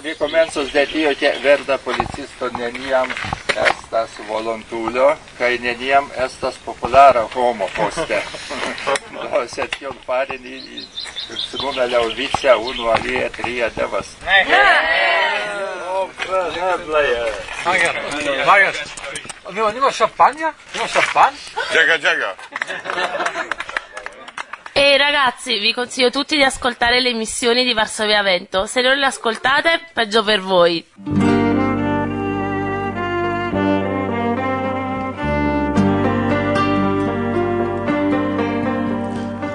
vi comenzos che verda policisto neniam estas volontulo, kai neniam estas populara homo poste. Do, sed kion fari ni sunume la uvicia unu alie tria devas. Marius, nie ma szampania? Nie ma szampan? Dziega, dziega. E ragazzi, vi consiglio tutti di ascoltare le emissioni di Varsovia Vento. Se non le ascoltate, peggio per voi.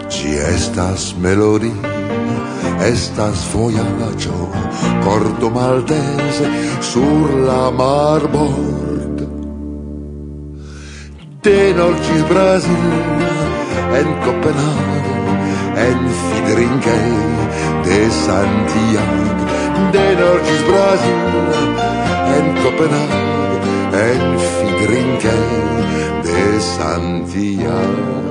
Ci estas melodi, estas voyaggio, cordo maltese sur la marbord. De Norcis Brasil, en Copenhagen, en Fidrinkei de Santiago. De Norcis Brasil, en Copenhagen, en Fidrinkei de Santiago.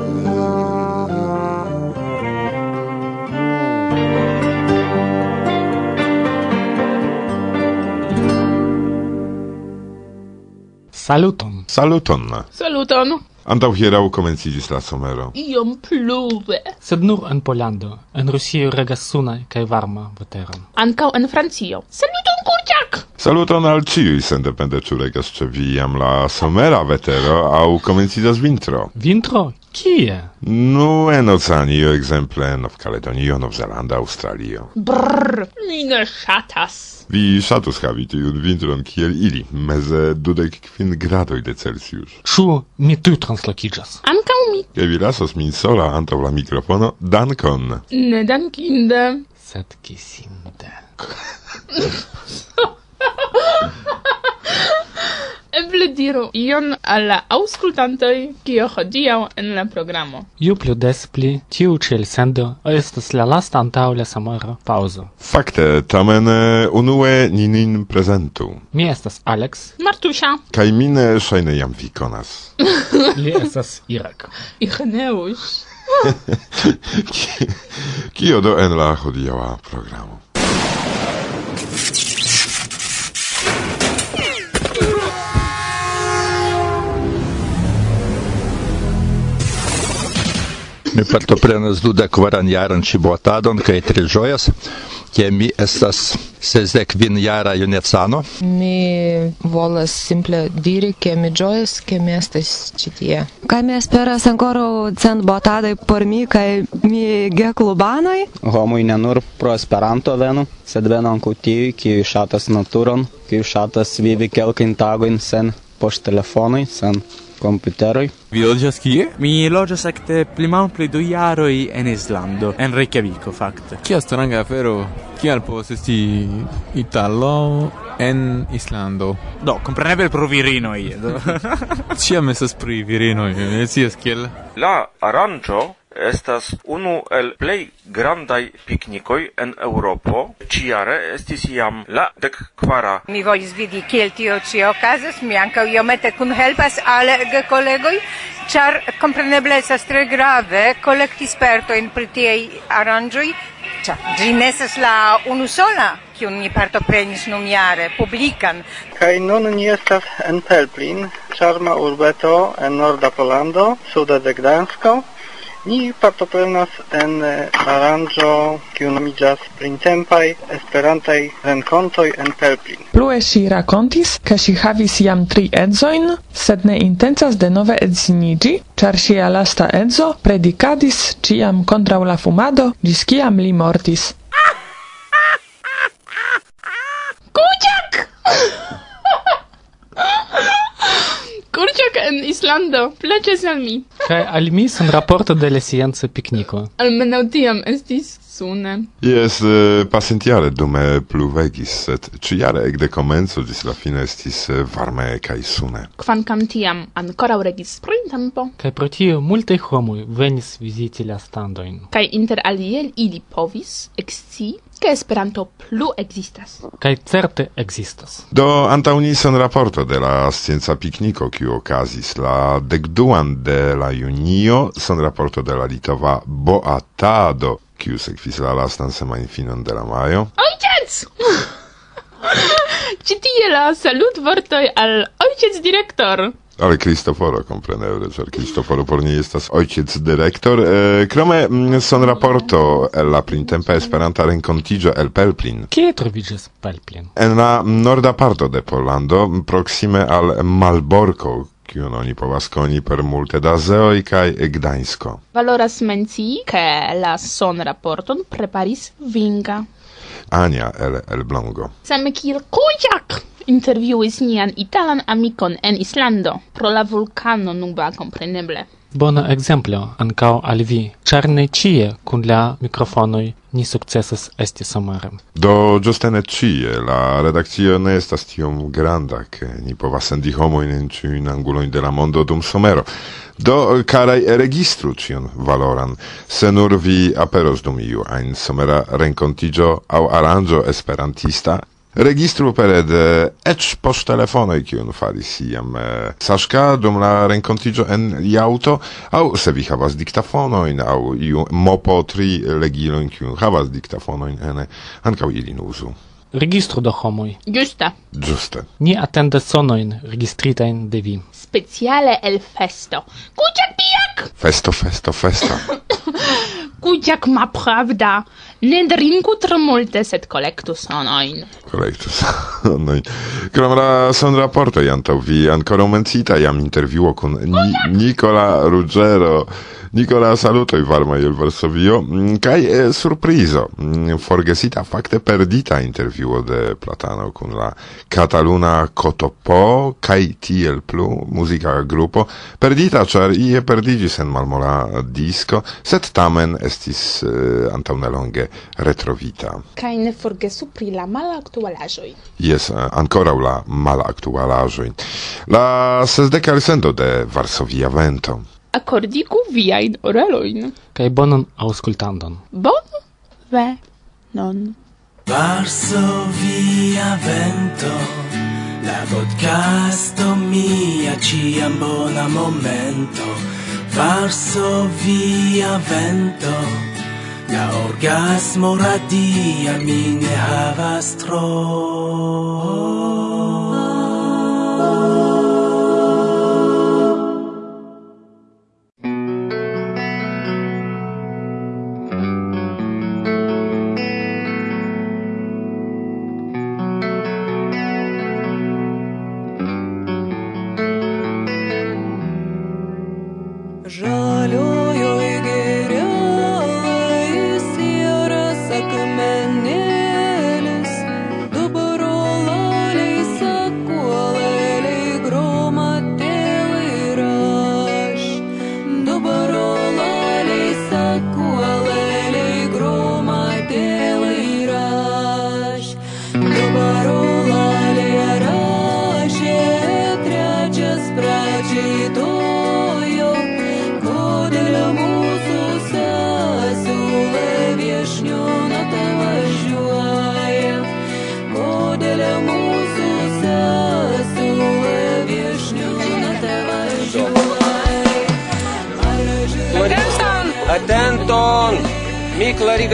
Saluton. Saluton. Saluton. Antau hierau comencigis la somero. Iom pluve. Sed nur en Polando, en Rusio regas suna kaj varma veteron. Ankaŭ en Francio. Saluton kurciak! Saluton al ciui, sendepende ciu regas ce vi jam la somera vetero au komenciĝas vintro. Vintro? Kie? Nu, en Oceanio, ekzemple, Nov Caledonio, Nov-Zelanda, Australio. Brrr, mi ne shatas. Vi shatus havi tiun vintron kiel ili, meze dudek kvin gradoj de Celsius. Ĉu mi tuj translokiĝas? Ankaŭ mi. Kaj vi lasos min sola antaŭ la mikrofono, dankon. Ne dankinde. Sed kisinde. eble diru ion al la auscultantoi kio hodiaŭ en la programo. Ju plu des pli, tiu ĉi elsendo estas la lasta antaŭ la somera paŭzo. Fakte, tamen unue ni nin prezentu. Mi estas Alex. Martusia. Kaj mine ŝajne jam vi konas. Li estas Irak. Ireneus. Kio do en la hodiaŭa programo? Mipatoprenas duda kvaran jaran čibotadon, kai trižojas, kje mi estas sezek vin jara junecano. Mi volas simple diri, kje mi džojas, kje mi estas čitie. Kaj mi esperas ancora cent botadai por mi, kaj mi ge klubanai? Homui nenur pro esperanto venu, sed venu ankutijui, kiu šatas naturon, kiu šatas vivi kelkin tagoin sen poš telefonai, sen computeroj. Vi loĝas kie? Mi loĝas ekde pli malpli du jaroj en Islando, en Reykjaviko fakte. Kia stranga afero, kial povas esti italo en Islando? Do, kompreneble pro virinoj. Ĉiam estas pri virinoj, ne scias kiel. La aranĝo estas unu el plej grandaj piknikoj en Eŭropo. Ĉiare estis jam la dek kvara. Mi volis vidi kiel tio ĉi okazas, mi ankaŭ iomete kunhelpas al gekolegoj, ĉar kompreneble estas tre grave kolekti spertojn pri tiaj aranĝoj, ĉar ĝi ne estas la unusola kiun ni partoprenis numjare, publikan. Kaj nun ni estas en Pelplin, ĉarma urbeto en norda Polando, sude de Gdansko, Ni partoprenas en eh, aranĝo kiu nomiĝas Printempaj Esperantaj Renkontoj en Pelplin. Plue ŝi rakontis, ke ŝi havis jam tri edzojn, sed ne intencas denove edziniĝi, ĉar ŝia lasta edzo predikadis ĉiam kontraŭ la fumado, ĝis kiam li mortis. Kuciak! Kurczak en Islando plaĉas al mi. Kaj al mi sen raporto de la scienca pikniko. Almenaŭ tiam estis sune? Yes, eh, pasentiare dume pluvegis, sed ciare ec de comenzo gis la fine estis eh, varme cae sune. Quancam tiam ancora regis printempo. Cae pro tio multe homui venis visiti la standoin. Cae inter aliel ili povis, exci, che Esperanto plu existas. Kaj certe existas. Do antaunison raporto de la scienca pikniko kiu okazis la dekduan de la junio, son raporto de la litova boatado kiu sekvis la lastan semajnfinon de la majo. Ojciec! Ĉi tie la salutvortoj al ojciec direktor. Ale Cristoforo, compreneble, ĉar Cristoforo por ni estas ojciec direktor. E, krome mm, son raporto el la printempa Esperanta rencontigio el Pelplin. Kie troviĝas Pelplin? En la norda parto de Pollando, proxime al Malborko, kiun oni povas koni per multe da zeoj kaj Gdańsko. Valoras mencii, ke la son raporton preparis Vinga. Ania el, el Blongo. Same kiel Kojak interviuis nian italan amikon en Islando pro la vulkano nuba compreneble bona exemplo ancao al vi, char ne cie kun la mikrofonoj ni sukcesas esti somare. Do giuste ne cie, la redakcio ne estas tiom granda, ke ni povas sendi homojn en ĉiujn angulojn de la mondo dum somero. Do karaj registru cion valoran, se nur vi aperos dum iu ein somera renkontiĝo aŭ aranjo esperantista registru perede eh, ec post telefonoi kiun faris iam eh, Saszka dum la renkontigio en Jauto au se vi havas diktafonoin au iu mopo tri legiloin kiun havas diktafonoin ene ankaŭ ilin uzu registro do homoj. Giusta. Ĝuste. Ni atendas sonojn registritajn de vi. Speciale el festo. Kuciak pijak! Festo, festo, festo. Kuciak ma prawda. Ne drinku tro multe, sed collectu sonoin. Collectu sonoin. Krom la son raporto jantau vi ancora mencita, jam interviuo con Ni Nicola Ruggero. Nicola salutoj il verso Varsovio mm, Kai è surprizo mm, forgesita fakte perdita intervjuo de Platano kun la Cataluna Cotopo Kai tiel plu muzika grupo perdita ĉar ie perdiĝis en malmola disco, set tamen estis eh, antaŭnelonge retrovita. Kaj ne forgesu pri la malaktualaĵoj. Jes, ancora la malaktualaĵoj. La sesdeka elsendo de Varsovia Vento. Akordiku viajn orelojn. Kaj bonon aŭskultandon. Bon ve non. Varsovia Vento La podcasto mia ciam bona momento Varsovia Vento La orgasmo radia mine havas tro.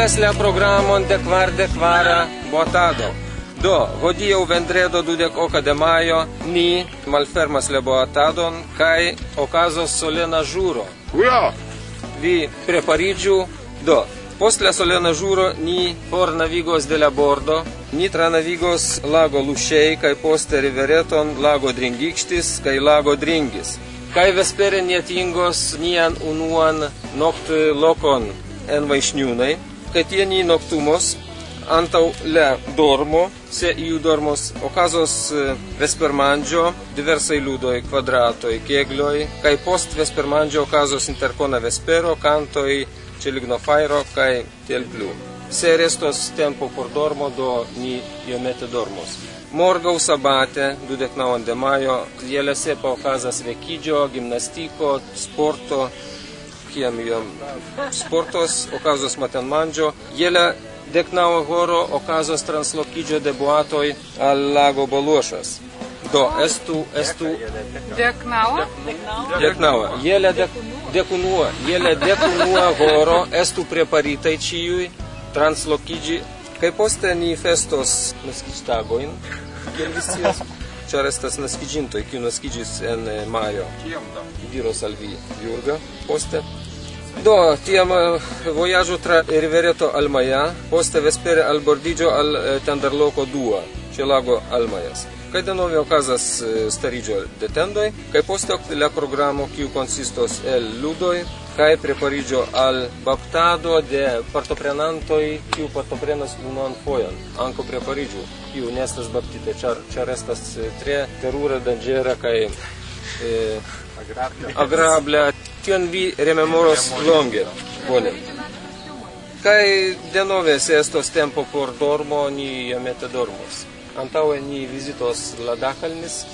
Alegas le programon dekvar dekvara botado. Do, hodiaŭ vendredo dudek oka de majo ni malfermas la boatadon kaj okazos solena ĵuro. Ja. Vi prepariĝu. Do, post la solena ĵuro ni fornavigos de la bordo, ni tranavigos lago Luŝej kaj poste rivereton lago Dringikštis kaj lago Dringis. Kaj vespere ni atingos nian unuan noktlokon en Vaišniūnai. kai tie ni noctumos antau le dormo, se iu dormos, okazos eh, vespermangio diversai ludoi quadratoi kegloi kai post vespermangio okazos intercona vespero, cantoi ĉe lignofajro kaj tiel plu. Se restos tempo por dormo, do ni iomete dormos. Morgau sabate, 29 de majo, jėlėse paukazas sepa gimnastiko, sporto, kiam jam sportos, okazos maten mangio, jela deknaŭa horo okazos translokidjo de boatoj al lago boluošas Do, estu, estu... deknava deknava jela dek, dekunua. Jele dekunua horo estu preparitaj ĉiuj translokigi Kaj poste ni festos naskiĝtagojn, kiel vi scias, ĉar estas naskiĝintoj, kiu naskiĝis en eh, majo. Diros al vi Jurga poste. Do, tiam eh, vojaĝo tra rivereto Almaja, poste vespere albordiĝo al eh, tenderloko dua, ĉe lago Almajas. Kaj denove okazas eh, stariĝo de tendoj, kaj poste la programo, kiu konsistos el ludoj, kaj prepariĝo al baptado de partoprenantoj, kiu partoprenas unuan fojon, ankaŭ prepariĝu, kiu ne estas baptita, ĉar ĉar estas tre terura, danĝera kaj eh, agrabla. agrabla tion vi rememoros longe. Bone. Kaj denove se estos tempo por dormo, ni iomete dormos. Antaŭe ni vizitos la Dakalnis,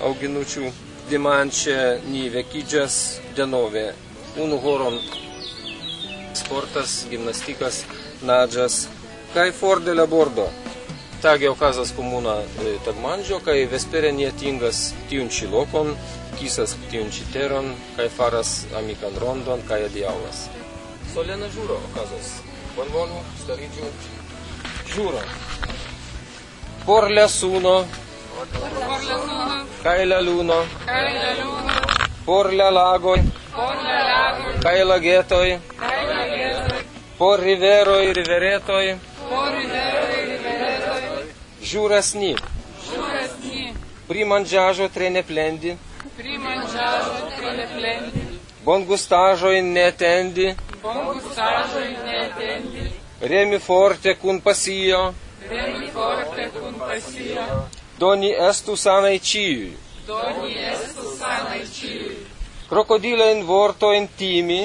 Auginučių. Dimanche ni vekiĝas denove. Unu horon sportas, gimnastikas, naĝas kaj for de la bordo. Tage okazas komuna e, tagmanĝo kaj vespere ni atingas tiun ĉi lokon, kisas tiun ĉi teron kaj faras amikan rondon kaj adiaŭas. Solena ĵuro okazas. Bonvolu stariĝu. Ĵuro. Por la suno. Por la suno. Kaj la luno. Kaj la luno. Por la lagoj. Por la lagoj. Kaj lagetoj kaj Por riveroj riveretoj. Por riveroj riveretoj. Ĵuras ni. Pri manĝaĵo tre ne plendi. Pri manĝaĵo tre ne plendi. Bongustaĵojn ne atendi. Bongustaĵojn ne. Remi forte kun pasio. Remi forte kun pasio. Doni estu sanaj ĉiuj. Doni estu sanaj ĉiuj. Krokodilojn vortojn timi.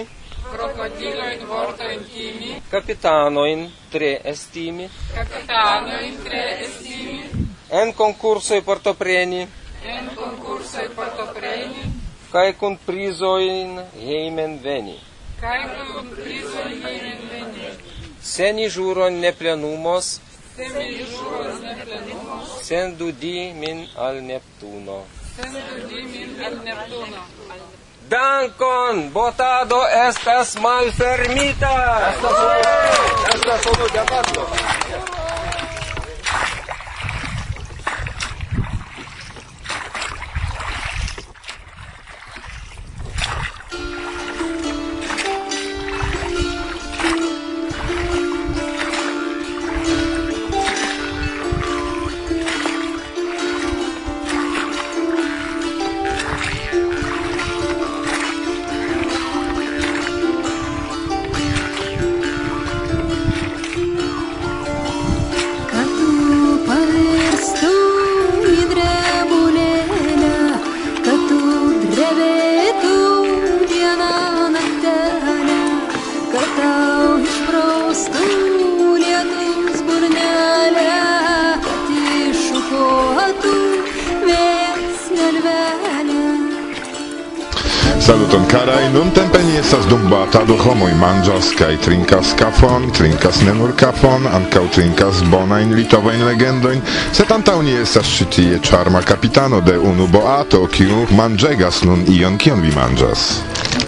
Krokodilojn vortojn timi capitanoin tre estimi, capitanoin tre estimi, en e partopreni, en e partopreni, cae con prisoin heimen veni. Cae con prisoin heimen veni. Se ni juron ne plenumos, se ni juron ne plenumos, sendudi min al Neptuno. Sendudi min al Neptuno. Dancon, votado estas malfermitas. Hasta solo, hasta solo llamarlo. Saluton carai, nun tempe ni estas dum batado homoj manĝas kai trinkas kafon, trinkas ne nur kafon, ankaŭ trinkas bonajn litovajn legendoin. Se antaŭ ni estas ĉi tie ĉarma de unu boato, kiu manjegas nun ion kion vi manĝas.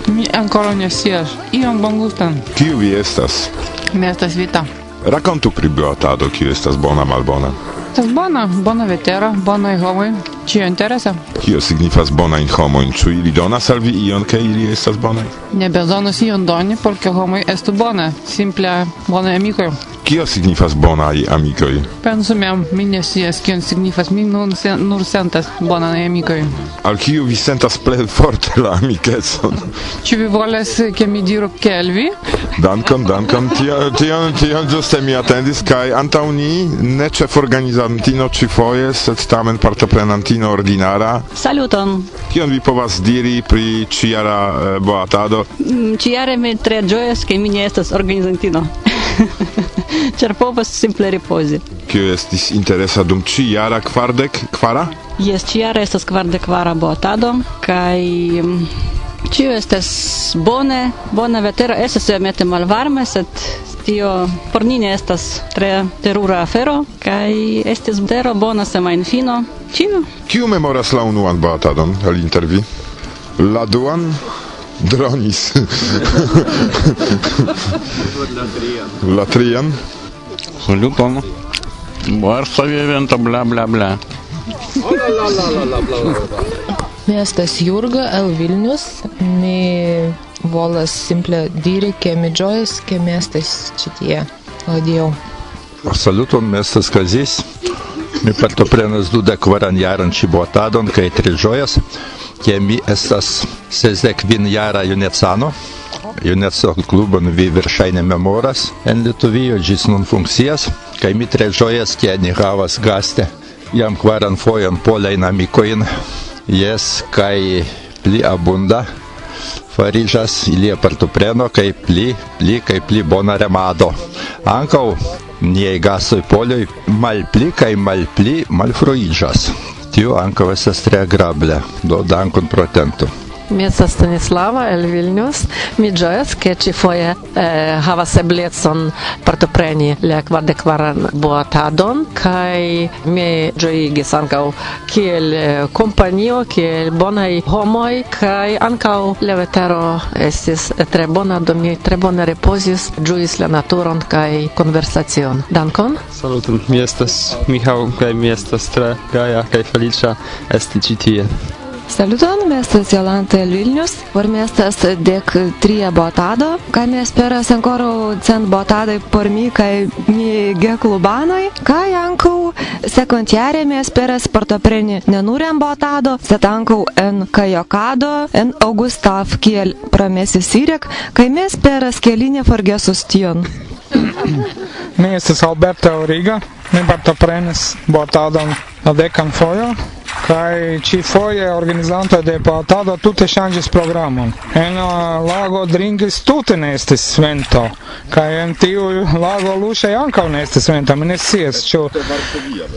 Mi ancora ne scias, ion bongustan. Kiu vi estas? Mi estas Vita. Rakontu pri boatado, kiu estas bona malbona. Estas bona, bona vetero, bonaj homoj, Ĉio interesa? Kio signifas bonajn homojn? Ĉu ili donas al vi ion, ke ili estas bona? Ne bezonas ion doni, por ke homoj estu bone, simple bonaj amikoj. Kio signifas bona i Pensu mem, mi ne scias kion signifas, mi nun sen, nur sentas bonaj amikoj. Al kiu vi sentas plej forte la amicetson? Ĉu vi volas ke mi diru kelvi? Dankon, dankon, tio, tion, tion ĝuste mi atendis, kaj antaŭ ni ne ĉeforganizantino ĉifoje, sed tamen partoprenantino civitano ordinara. Saluton. Kion vi povas diri pri ciara eh, boatado? Mm, ciare mi tre gioias che mi ne estas organizantino. Ĉar povas simple ripozi. Kio estis interesa dum ĉi-jara kvardek kvara? Jes, ĉi-jare estas kvardek kvara boatado kaj mm, Ĉio estas bone, bona vetero estas iomete malvarme, sed tio por ni ne estas tre terura afero kaj estis tero bona semajnfino. Ĉio. Kiu memoras la unuan batadon el intervi? La duan dronis. la trian. La trian. Lupon. Varsovie vento bla bla bla. Oh la la la la bla bla bla. miestas Jurga, L Vilnius, mi volas simple diri, che mi gioias, che miestas citie. Odijau. Saluto, miestas Kazys. Mi partoprenas duda kvaran jaran čibotadon, kai tri gioias, che mi estas sesdek vin jara junecano. Juneco klubon vi veršajne memoras en Lietuvijo, gis nun funkcijas, kai mi tre gioias, che ni havas gaste. Jam kvaran fojon polej namikojn. Jes, kaj pli abunda fariĝas ilia partopreno kaj pli, pli kaj pli bona remado. Ankaŭ niaj gastoj poloj malpli kaj malpli malfruiĝas. Tio ankaŭ estas tre agrable. Do dankon pro atento. Mi estas Stanislava el Vilnius. Mi ĝojas ke ĉifoje eh, havas eblecon partopreni la kvardekvaran boatadon kaj mi ĝojigis ankaŭ kiel eh, kompanio, kiel bonaj homoj kaj ankaŭ la vetero estis tre bona, do mi tre bone repozis, ĝuis la naturon kaj konversacion. Dankon. Saluton. Mi estas Mihao kaj mi estas tre gaja kaj feliĉa esti ĉi tie. Saluton, mi estas Jolanta Vilnius, por mi estas dek tria botado, kaj mi esperas ankoraŭ cent botadoj por mi kaj mi geklubanoj, kaj ankaŭ sekvantjare mi esperas partopreni ne nur en botado, sed ankaŭ en kajokado, en Augustav, kiel promesis Irek, kaj mi esperas, ke li ne forgesos tion. Mi estas Alberto Origa, mi partoprenis botadon la dekan fojo, kai ci foje organizanto de patado tute changis programon. En uh, lago drinkis tute ne estis vento, kai en tiu lago luŝaj ankaŭ ne estis vento. Mi ne scias ĉu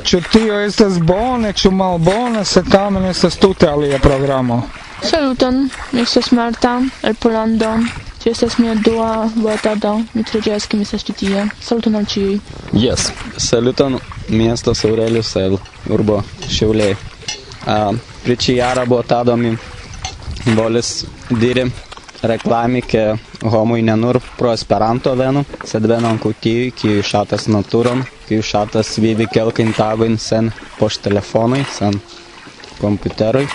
ĉu tio estas bone, ĉu malbone, se tamen estas tute alia programo. Saluton, mi estas Marta el Polando. Ĝi estas mia dua batado. Mi tre ĝojas ke mi estas ĉi tie. Saluton al ĉiuj. Yes, saluton. Mi estas Aurelius el urbo Ŝeŭlej. Priči jara botada da mi volis diri reklami, ki homoj ne nur pro esperanto venu, sed venon kutijui, ki ju šatas naturom, ki ju šatas vivi kelkin tagojn sen poš telefonoj, sen kompiuteroj.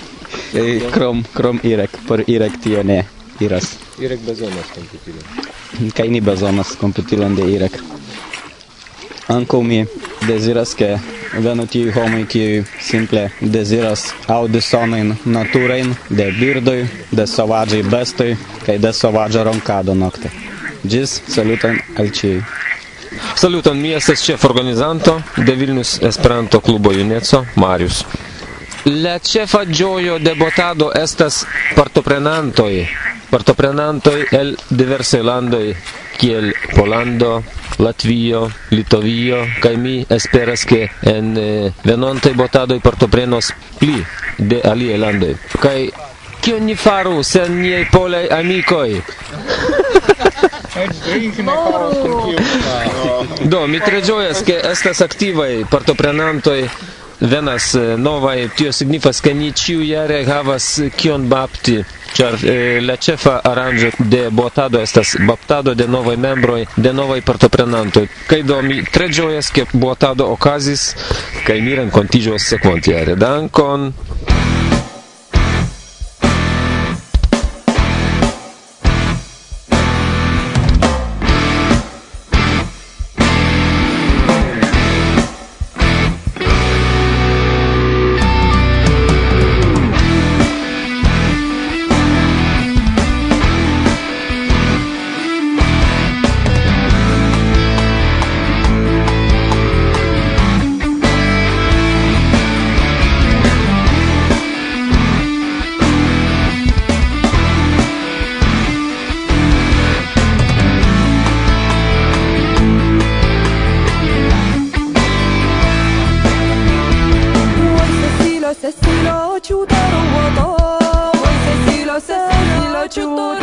krom, krom irek, pr irek tio ne iras. Irek bezonas kompiutilon. Kaj ni bezonas kompiutilon de irek. anco mi deziras che venu tiu homoi kiu simple deziras aŭdi sonojn naturajn de birdoj, de sovaĝaj bestoj kaj de sovaĝa ronkado nokte. Ĝis saluton al ĉiuj. Saluton, mi estas ĉeforganizanto de Vilnius Esperanto Klubo Juneco, Marius. La ĉefa ĝojo de botado estas partoprenantoj, partoprenantoj el diversaj landoj kiel Polando, Latvio, Litovio, kaj mi esperas ke en eh, venontaj botadoj partoprenos pli de aliaj landoj. Kaj kion ni faru sen niaj polaj amikoj? Do, mi tre ĝojas, ke estas aktivaj partoprenantoj venas eh, novaj tio signifas ke ni ĉiujare havas eh, kion bapti. Ĉar eh, la ĉefa aranĝo de botado estas baptado de novaj membroj de novaj partoprenantoj. Kaj do mi tre ĝojas ke botado okazis kaj mi renkontiĝos sekvantjare dankon! 就到了我的，为谁洗了谁洗了就到。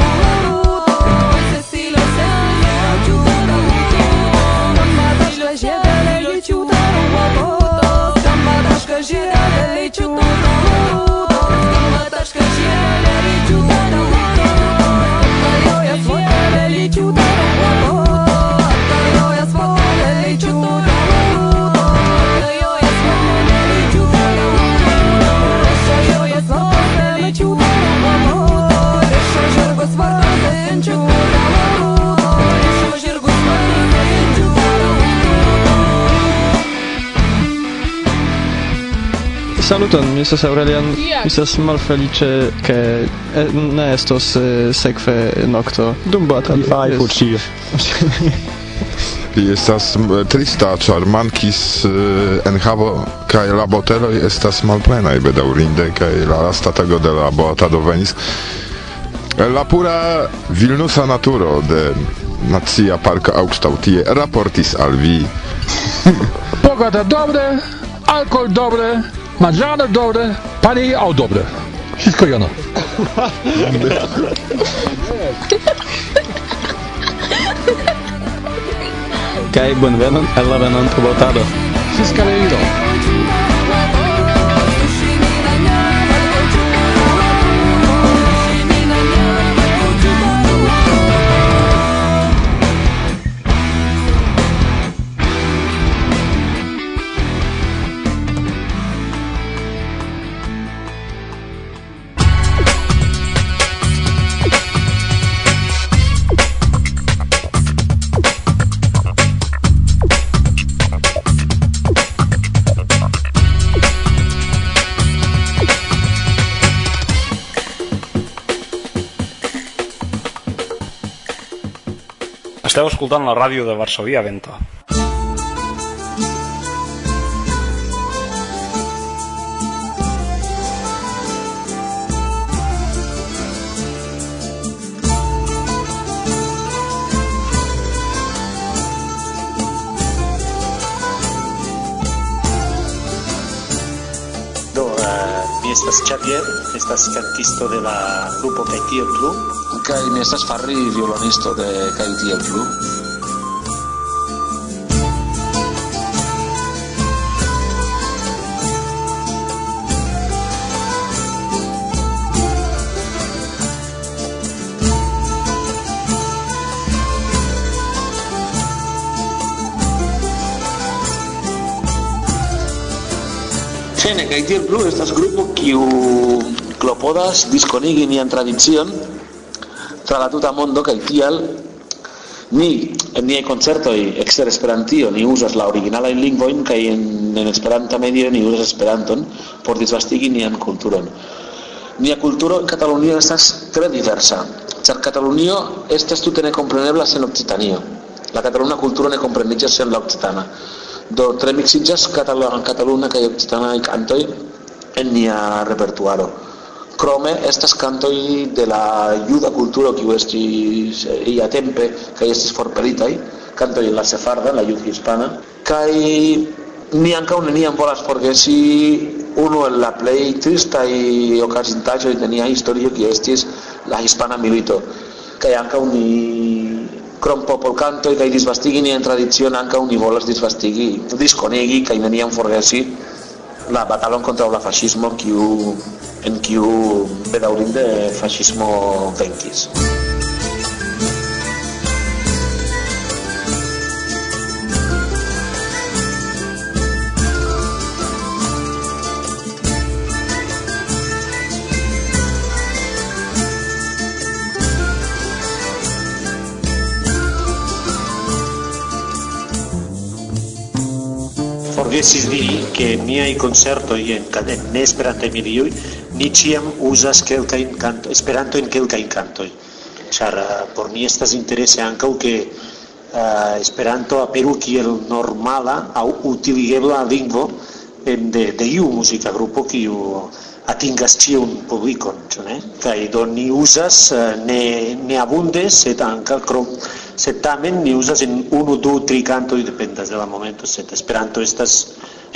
Saluton, mi estas Aurelian. Mi estas malfeliĉe ke ne estos uh, sekve nokto. Dum batalo. Li por ĉio. Li estas trista, ĉar mankis en enhavo kaj la boteloj estas malplenaj bedaŭrinde kaj la lasta tago de la boatado venis la pura Vilnusa naturo de nacia parka Augstautie raportis al vi. Pogoda dobre, alkohol dobre, Maar żadne dode pani odobre. Wszystko jano. Kaj bun venon, ella Sis, tubotado. Wszystko jano. Esteu escoltant la ràdio de Varsovia uh, mi estas Xavier, estas cantisto de la grupo Kaitiel Club. kaj mi estas fari violonisto de kai tiel plu. Bene, kaj tiel estas grupo kiu klopodas diskonigi nian tradicion tra tuta mondo kaj tial ni en niaj koncertoj ekster Esperantio ni uzas la originalajn lingvojn kaj en, en Esperanta medio ni uzas Esperanton por disvastigi nian kulturon. Nia kulturo en Katalunio estas tre diversa, ĉar Katalunio estas tute nekomprenebla sen Okcitanio. La kataluna kulturo ne kompreniĝas sen la okcitana. Do tre mixiĝas kataluna kataluna kaj okcitanaj kantoj en nia repertuaro. Krome estas kantoj de la juda kulturo kiu estis eh, ia tempe kaj estis forpelitaj, kantoj en la sefarda, la jud hispana, kaj ni ankaŭ neniam volas forgesi unu el la plej tristaj okazintaĵoj de nia historio kiu estis la hispana milito. Kaj ankaŭ ni krom popolkantoj kaj disvastigi nian tradicion ankaŭ ni volas disvastigi, diskonigi kaj neniam forgesi la batalla contra el fascismo que en que ve de fascismo 20. veces diri che miei concertoi en, en nesperantemilioj ni ĉiam uzas kelkajn kanto Esperanto en kelkajn kantoj, ĉar uh, por mi estas interese ankaŭ ke uh, eh, Esperanto aperu kiel normala aŭ utilegebla lingvo en de, de iu muzika grupo kiu atingas ĉiun publikon ĉu ne? Kaj do ni uzas eh, ne ne abunde, sed ankaŭ krom sed tamen ni uzas en unu, du, tri cantoi, dependas de la momento, sed Esperanto estas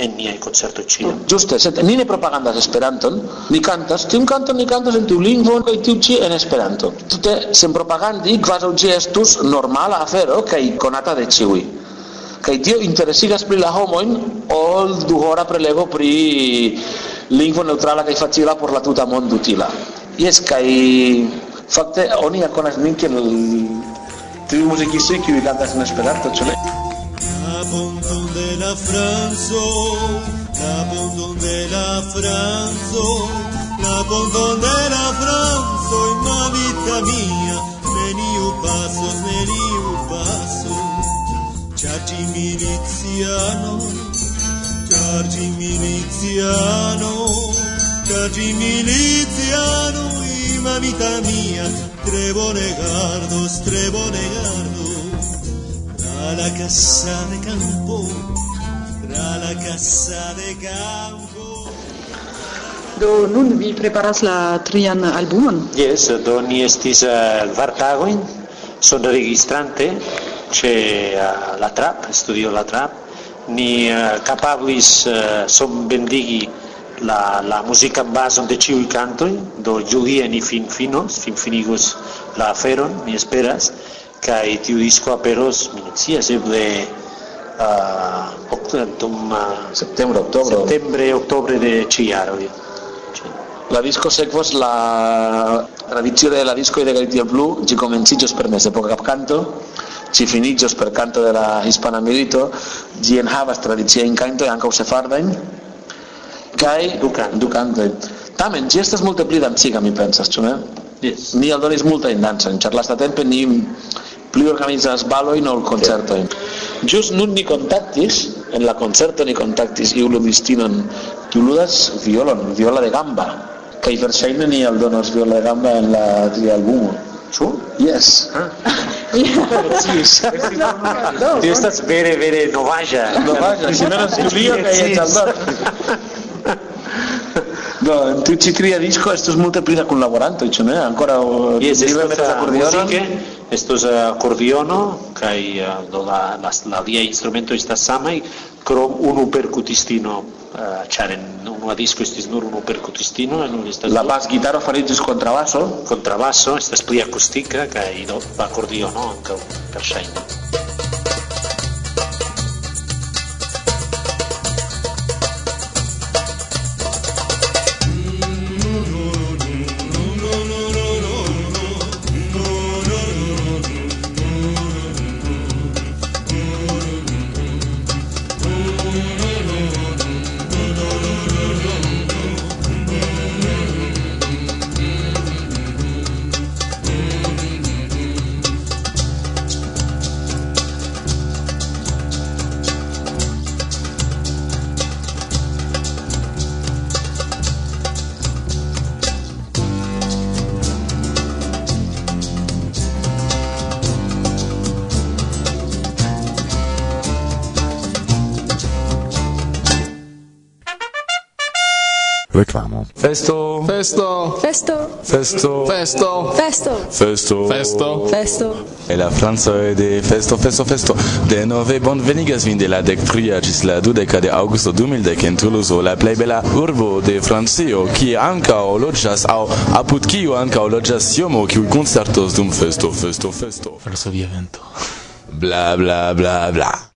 en niaj koncertoj ĉiam. Ĝuste, oh, sed ni ne propagandas Esperanton, ni kantas, tiun kanton ni kantas en tiu lingvo kaj tiu ĉi en Esperanto. Tute sen propagandi, kvazaŭ ĝi estus normala afero kaj konata de ĉiuj kaj tio interesigas pri la homoin ol du hora prelego pri lingvo neutrala kaj facila por la tuta mondo utila. Jes kaj fakte oni konas nin kiel tri muzikistoj kiuj kantas en Esperanto, ĉu ne? Abondon de la Franco, abondon de la Franco, abondon de la Franco, mamita mia, neniu pasos, neniu pasos, ĉar ĝi milicianoj Cargi miliziano, cargi miliziano, y mamita mia, Trevo Negardos, Trevo Negardos, tra la casa de campo, tra la casa de campo. Do nun vi preparas la trian albumon? Yes, do ni estis uh, vartagoin, son registrante, c'è uh, eh, la trap, studio la trap, ni eh, capablis, eh, sobbendigi la, la musican bazon de eh, ĉiuj kantoj, do julie ni finfinos, finfinigos la aferon, mi esperas, kaj tiu disko aperos, mi ne scias, eble uh, dum uh, septembre, oktobro. septembre, oktobre de ĉijaroj. La disco sekvos la tradicio de la disco e y de Galicia Blue, ĝi komenciĝos permese por kapkanto ci finiĝos per canto de la hispana milito, ĝi enhavas tradiciajn kantojn ankaŭ sefardajn, kaj du, can du kantoj. Tamen, ĝi estas multe pli danciga, mi pensas, ĉu ne? Yes. Ni aldonis multajn dancojn, ĉar lastatempe ni pli organizas balojn ol koncertojn. Just nun ni kontaktis, en la koncerto ni kontaktis iu ludistinon, kiu ludas violon, viola de gamba. Kaj verŝajne ni aldonos viola de gamba en la tria albumo. Sure? Yes. Huh? no, Diyor that's very very Novaja. Novaja. Tu disco, cioè, ancora... Yes, questa musica musique, estos uh, acordiono, kaj uh, do la, la, la lia instrumento estas samaj, krom unu percutistino, uh, ĉar en unua disco estis nur unu percutistino, en estas La bas gitaro fariĝis kontrabaso. kontrabaso, estas pli akustika, kaj do acordiono ankaŭ verŝajne. Reklamo. Festo. Festo. Festo. Festo. Festo. Festo. Festo. Festo. Festo. E la Franza de Festo Festo Festo. De nove bon venigas vin de la dec tria cis la dudeca de augusto 2010 en Toulouse, la plei bella urbo de Francio, kie ankaŭ loĝas aŭ apud kiu ankaŭ loggias siomo, kiu concertos dum Festo Festo Festo. Varsovia vento. Bla bla bla bla.